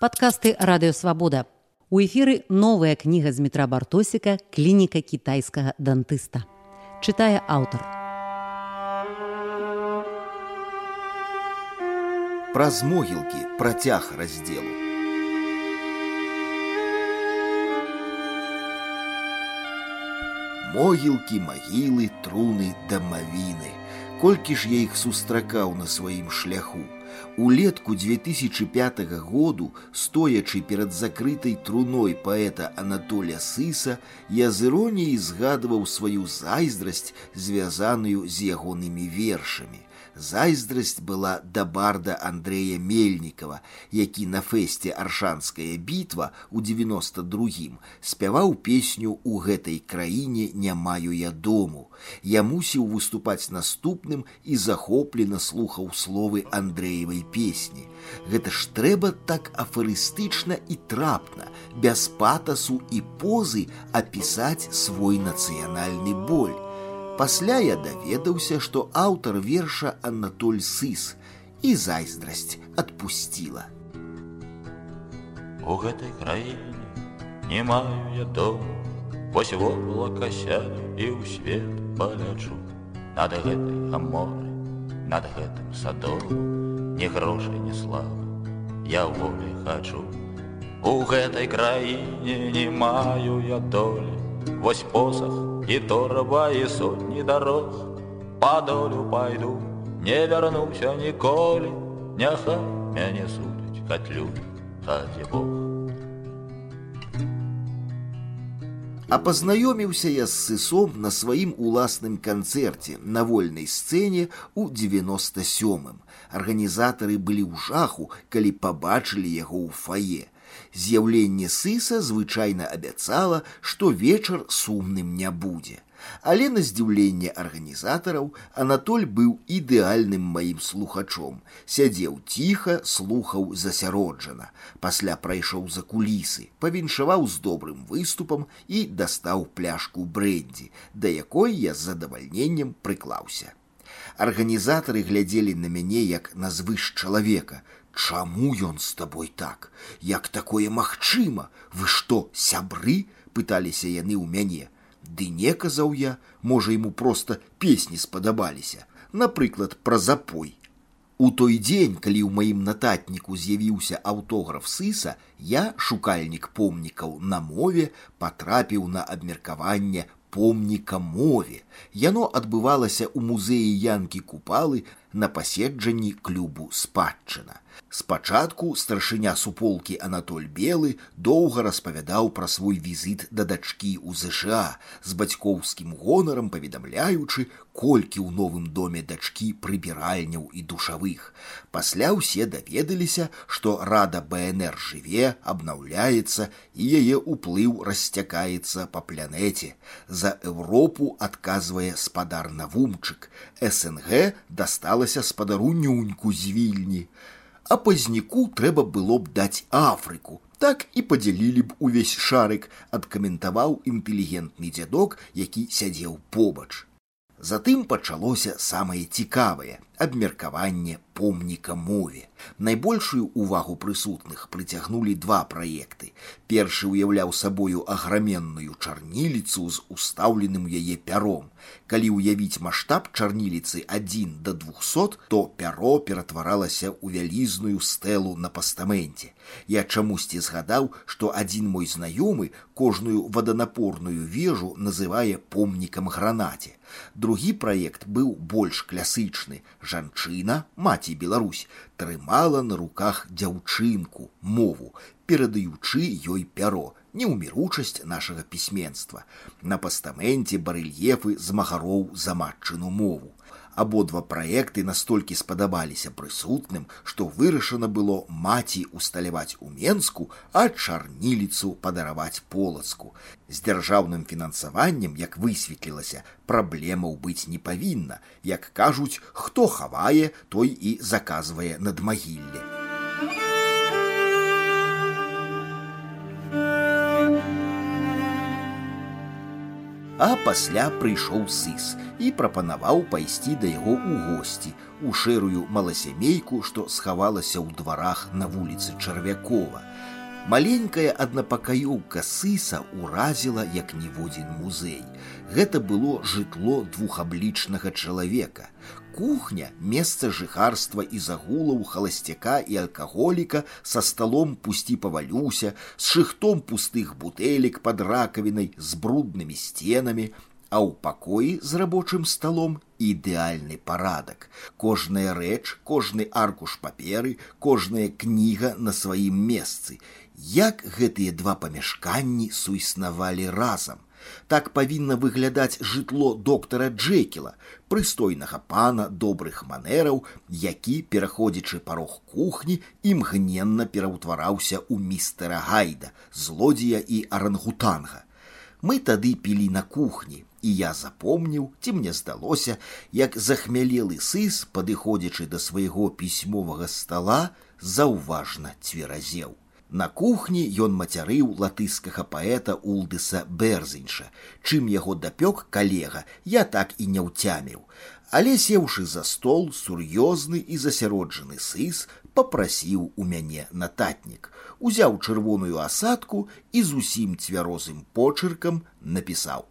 Падкасты радыёвабода. У эфіры новая кніга з метра бартосіка клініка кітайскага дантыста. Чытае аўтар. Праз могілкі працяг раздзелу. Могілкі, магілы, труны, дамавіны. Колькі ж я іх сустракаў на сваім шляху. Улетку 2005 году, стоячы перад закрытай труной паэта Анатоля Сыса, я з іроніяй згадваў сваю зайздрасць, звязаную з ягонымі вершамі. Зайздрасць была да барда Андрея Мельнікова, які на фэсце аршанская бітва у 92 спяваў песню у гэтай краіне не маю я дому. Я мусіў выступаць наступным і захоплена слухаў словы Андреевай песні. Гэта ж трэба так афарыстычна і трапна, без патасу і позы апісаць свой нацыянальны боль. Пасля я даведаўся, што аўтар верша Анатоль Сыс і зайздрасць адпусціла. У гэтай краіне не маю я дому, Вось воблака сяду і ў свет палячу над гэтай аморы, над гэтым садом, не грошай, не славы, я волі хачу. У гэтай краіне не маю я долі, Вось посах и торба, и сотни дорог. По долю пойду, не вернуся ніколи, Няхай мяне судить катлюнь, хаце Бог. А пазнаёміўся я з сысом на сваім уласным канцэрце на вольнай сцэне ў 97. Арганізатары былі ў жаху, калі пабачылі яго ў фае. З'яўленне сыса звычайна абяцала, што вечар сумным не будзе. Але на здзіўленне арганізатараў Анатоль быў ідэальным маім слухачом, сядзеў ціха, слухаў засяроджана, пасля прайшоў за кулісы, павіншаваў з добрым выступам і дастаў пляшку брэндзі, да якой я з задавальненнем прыклаўся. Арганізатары глядзелі на мяне як на звыш чалавека, Чаму ён з табой так? Як такое магчыма? Вы што, сябры? пыталіся яны ў мяне. Ды не казаў я, можа яму проста песні спадабаліся, напрыклад, пра запой. У той дзень, калі ў маім нататніку з'явіўся аўтограф сыса, я, шукальнік помнікаў на мове, патрапіў на абмеркаванне помніка мове. Яно адбывалася ў музеі янкі купалы на паседжанні клубу спадчына. Спачатку старшыня суполкі Анатоль Белы доўга распавядаў пра свой візіт да дачкі ў ЗША з бацькоўскім гонарам паведамляючы, колькі ў новым доме дачкі прыбіральняў і душавых. Пасля ўсе даведаліся, што рада БНР жыве, абнаўляецца і яе ўплыў расцякаецца па планеце. За Еўропу адказвае спадар навумчык. СНГ дасталася спадару нюньку з вільні а пазніку трэба было б даць Афрыку. Так і падзялілі б увесь шарык, адкаментаваў інтэлігентны дзядок, які сядзеў побач. Затым пачалося самае цікавае абмеркаванне помніка мове. Найбольшую увагу прысутных прыцягнулі два праекты. Першы ўяўляў сабою аграменную чарніліцу з устаўленым яе пяром. Калі ўявіць маштаб чарніліцы адзін да 200, то пяро ператваралася ў вялізную стэлу на пастаменце. Я чамусьці згадаў, што адзін мой знаёмы кожную ваданапорную вежу называе помнікам гранаце. Другі праект быў больш клясычны. Жанчына, маці Беларусь, трымала на руках дзяўчынку, мову, перадаючы ёй пяро, неўміручасць нашага пісьменства. На пастаменце барэльефы з магароў за матчыну мову. Абодва праекты настолькі спадабаліся прысутным, што вырашана было маці усталяваць у Менску, а чарніліцу падараваць полацку. З дзяржаўным фінансаваннем, як высветлілася, праблемаў быць не павінна. Як кажуць, хто хавае, той і заказвае надмагілле. А пасля прыйшоў сыс і прапанаваў пайсці да яго ў госці у шэрую маласямейку, што схавалася ў дварах на вуліцы Чарвякова. Маленькая аднапакаёўка сыса ўразіла як ніводзін музей. Гэта было жытло двухаблічнага чалавека. Кухня месца жыхарства і загулаў халасцяка і алкаголіка са сталом пусці павалюся, з шыхтом пустых бутэлек под ракавінай з бруднымі сценамі, а ў пакоі з рабочым сталом ідэальны парадак. Кожная рэч, кожны аркуш паперы, кожная кніга на сваім месцы. Як гэтыя два памяшканні суіснавалі разам. Так павінна выглядаць жытло доктара Джекіла, прыстойнага пана добрых манераў, які, пераходзячы парог кухні, імгненна пераўтвараўся ў містера Гайда, злодзея і арангутанга. Мы тады пілі на кухні, і я запомніў, ці мне здалося, як захмялелы сыс, падыходзячы да свайго пісьмовага стола, заўважна цверазеў. На кухні ён мацярыў латыскага паэта Улдыса Берзеньша. Чым яго дапёк калега, я так і не ўцяміў. Але сеўшы за стол, сур'ёзны і засяроджаны сыс попрасіў у мяне нататнік узяў чырвоную асадку і зусім цвярозым почыркам напісаў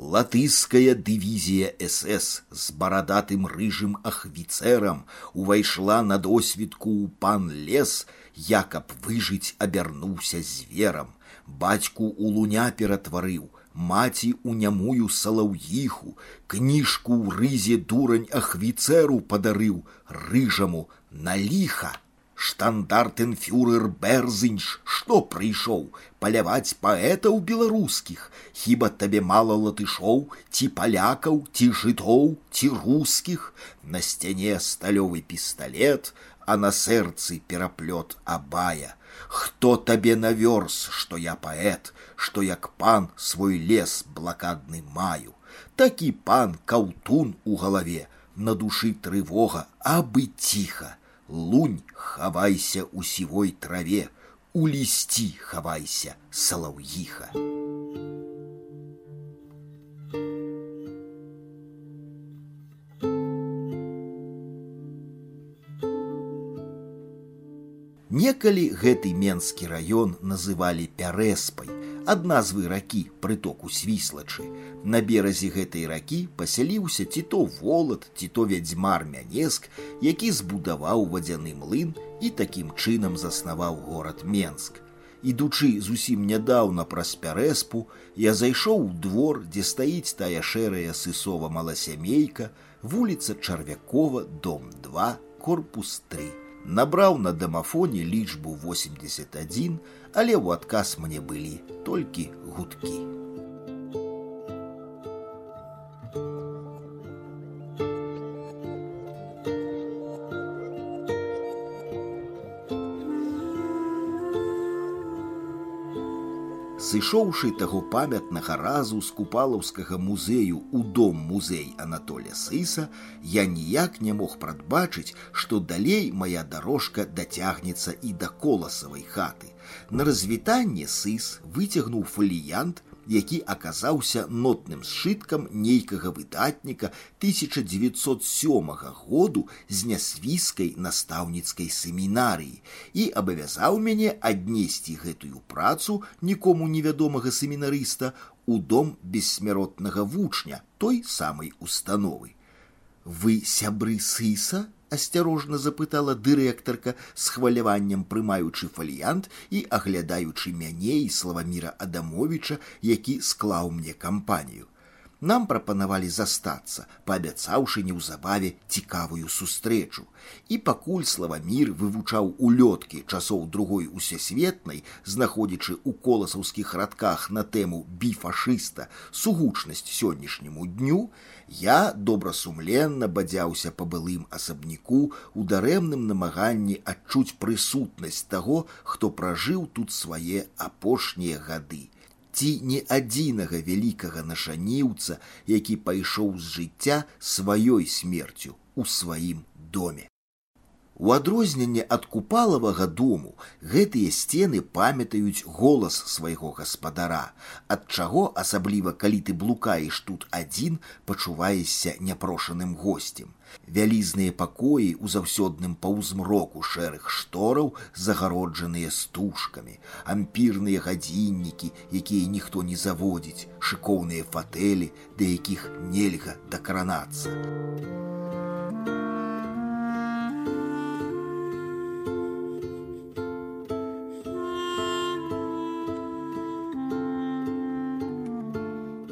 Латыская дывізія СС з барадатым рыжым ахвіцэрам увайшла на досвідку ў пан лес, якаб выжыць абярнуўся зверам. Бацьку у луня ператварыў, маці у нямую салаўіху, кніжку ў рызе дурань ахвіцэру падарыў рыжаму на ліха. Штандартенфюрер Берзынш, што прыйшоў паляваць паэтаў беларускіх, хіба табе мала латышоў, ці палякаў, ці жытоў, ці рускіх, на сцяне сталёвы пісталет, а на сэрцы пераплёт абая. Хто табе навёрз, што я паэт, што як пан свой лес блакадны маю. Такі пан каўтун у галаве, на душы трывога, абы ціха лунь хавайся у сівой траве, у лісці хавайся, салаўіха. Некалі гэты менскі раён называлі пярэспай, ад назвы ракі прытоку свіслачы. На беразе гэтай ракі пасяліўся ці то волат, ці то вядзьмар мянеск, які збудаваў вадзяны млын і такім чынам заснаваў горад Менск. Ідучы зусім нядаўна праз пярэспу, я зайшоў у двор, дзе стаіць тая шэрая сысова маласямейка, вуліца Чарвякова, дом 2, корпус 3. Набраў на дамафоне лічбу 81, але ў адказ мне былі толькі гудкі. сышоўшы таго памятнага разу з купалаўскага музею у дом музей Анатоля Сыса, я ніяк не мог прадбачыць, што далей моя дорожка дацягнецца і да коласавай хаты. На развітанне сыс выцягнуў фаліянт які аказаўся нотным сшыткам нейкага выдатніка 1907 году з нясвіскай настаўніцкай семінарыі і абавязаў мяне аднесці гэтую працу нікому невядомага семінарыста у дом бессмяротнага вучня той самай установы. Вы сябры сыса? асцярожна запытала дырэктарка з хваляваннем прымаючы фаліянт і аглядаючы мяне і славаміра адамовича які склаў мне кампанію нам прапанавалі застацца паабяцаўшы неўзабаве цікавую сустрэчу і пакуль славамір вывучаў улёткі часоў другой усесветнай знаходзячы ў коласаўскіх радках на тэму біфашыста сугучнасць сённяшняму дню я добрасумленна бадзяўся па былым асабніку у дарэмным намаганні адчуць прысутнасць таго хто пражыў тут свае апошнія гады ці не адзінага вялікага нашаніўца, які пайшоў з жыцця сваёй смерцю у сваім доме. У адрозненне ад купалавага дому гэтыя сцены памятаюць голас свайго гаспадара, ад чаго асабліва калі ты блукаеш тут адзін, пачуваешся няпрошаным госцем. Вялізныя пакоі ў заўсёдным паўзмроку шэрых штораў загароджаныя стужкамі, ампірныя гадзіннікі, якія ніхто не заводзіць, шыкоўныя фатэлі, да якіх нельга дакранацца.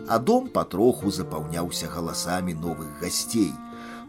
а дом патроху запаўняўся галасамі новых гасцей.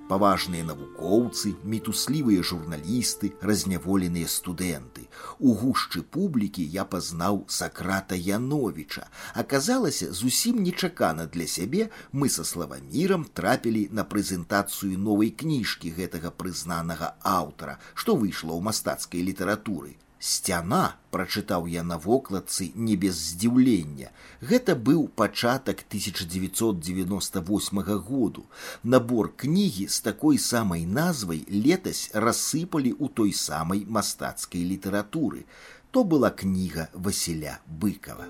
Паважныя навукоўцы, мітуслівыя журналісты, разняволеныя студэнты. У гушчы публікі я пазнаў сакрата Яновіча. Аказалася, зусім нечакана для сябе мы са славамірам трапілі на прэзентацыю новай кніжкі гэтага прызнанага аўтара, што выйшла ў мастацкай літаратуры сцяна прачытаў я на вокладцы не без здзіўлення гэта быў пачатак 1998 году набор кнігі з такой самай назвай летась рассыпалі ў той самай мастацкай літаратуры то была кніга васіля быкова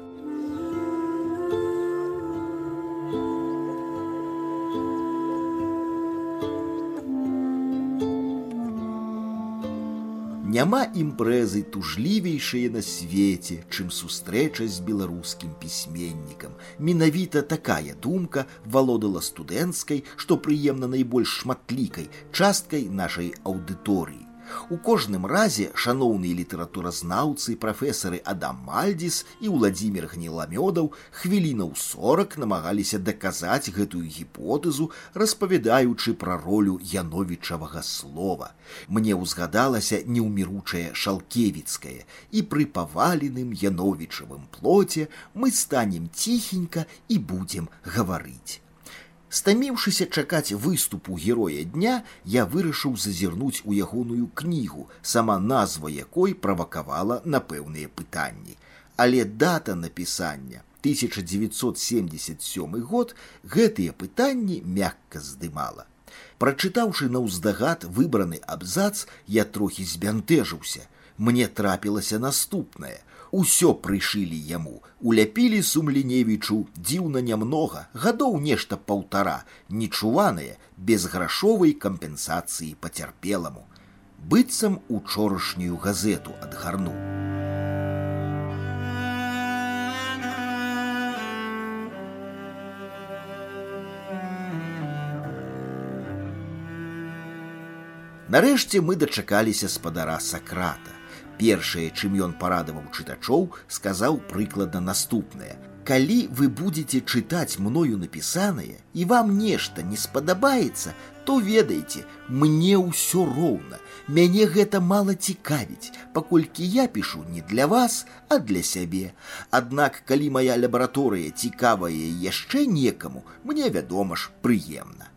няма імпрэзы тужлівейшае на свеце, чым сустрэча з беларускім пісьменнікам. Менавіта такая думка валодала студэнцкай, што прыемна найбольш шматлікай часткай нашай аўдыторыі. У кожным разе шаноўныя літаратуразнаўцы прафесары Адам Мальдзіс і Владзімир гніламёдаў хвілінаў сорак намагаліся даказаць гэтую гіпотэзу, распавядаючы пра ролю яновічавага слова. Мне ўзгадалася неўміручае шалкевіцкае і пры паваленым яновічавым плоце мы станем ціхенька і будзем гаварыць. Стаміўшыся чакаць выступу героя дня, я вырашыў зазірнуць у ягоную кнігу, сама назва якой правакавала на пэўныя пытанні. Але дата напісання 1977 год гэтыя пытанні мякка здымала. Прачытаўшы наўздагад выбраны абзац, я трохі збянтэжыўся. Мне трапілася наступнае – усё прышылі яму. Уляпілі сумленевічу дзіўна нямнога гадоў нешта паўтара нечуваныя без грашовай кампенсацыі пацярпеламу. Быццам учорашнюю газету адгарнуў. Нарэшце мы дачакаліся спадара сакрата першае чым ён парадаваў чытачоў сказаў прыкладна наступнае калі вы будете чытаць мною напісанае і вам нешта не спадабаецца то ведаеце мне ўсё роўна мяне гэта мала цікавіць паколькі я пішу не для вас а для сябе аднак калі моя лабараторыя цікавая яшчэ некаму мне вядома ж прыемна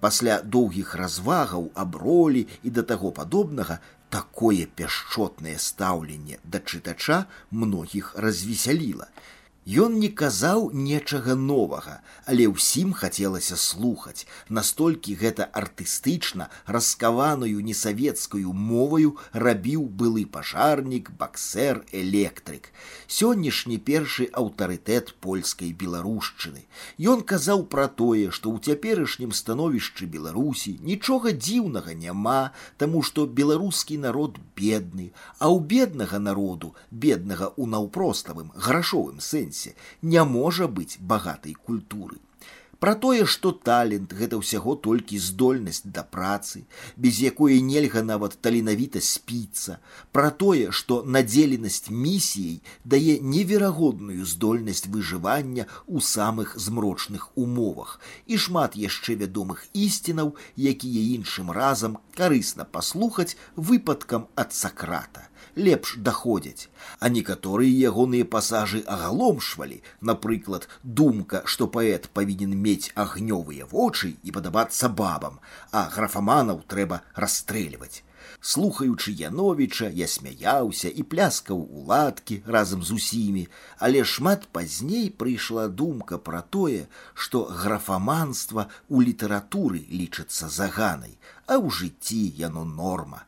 пасля доўгіх развагаў аб ролі і да таго падобнага такое пяшчотнае стаўленне да чытача многіх развесяліла Ён не казаў нечага новага, але ўсім хацелася слухаць, настолькі гэта артыстычна раскаваную несавецкую моваю рабіў былы пажарнік, баксер, электрык. Сённяшні першы аўтарытэт польскай беларушчыны. Ён казаў пра тое, што ў цяперашнім становішчы Беларусі нічога дзіўнага няма, таму што беларускі народ бедны, а ў беднага народу, беднага ў наўпроставым грашовым сэнсе сэнсе не можа быць багатай культуры. Пра тое, што талент гэта ўсяго толькі здольнасць да працы, без якой нельга нават таленавіта спіцца, пра тое, што надзеленасць місіяй дае неверагодную здольнасць выжывання ў самых змрочных умовах. І шмат яшчэ вядомых ісцінаў, якія іншым разам карысна паслухаць выпадкам ад сакрата лепш даходзяць, а некаторыя ягоныя пасажы агаломшвалі, напрыклад, думка, што паэт павінен мець агнёвыя вочы і падабацца бабам, а графаманаў трэба расстрэльваць. Слухаючы Яновіча, я смяяўся і пляскаў у ладкі разам з усімі, але шмат пазней прыйшла думка пра тое, што графаманства ў літаратуры лічыцца заганай, а ў жыцці яно норма.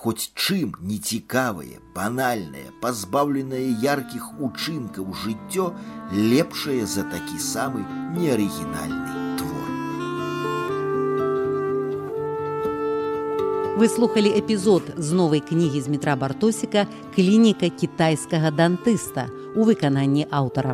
Хоць чым нецікавае, банальнае, пазбаўленае яркіх учынкаў жыццё лепшае за такі самы неарыгінальны твор. Вы слухали эпізод з новай кнігі з метра бартосіка клініка кітайскага дантыста у выкананні аўтара.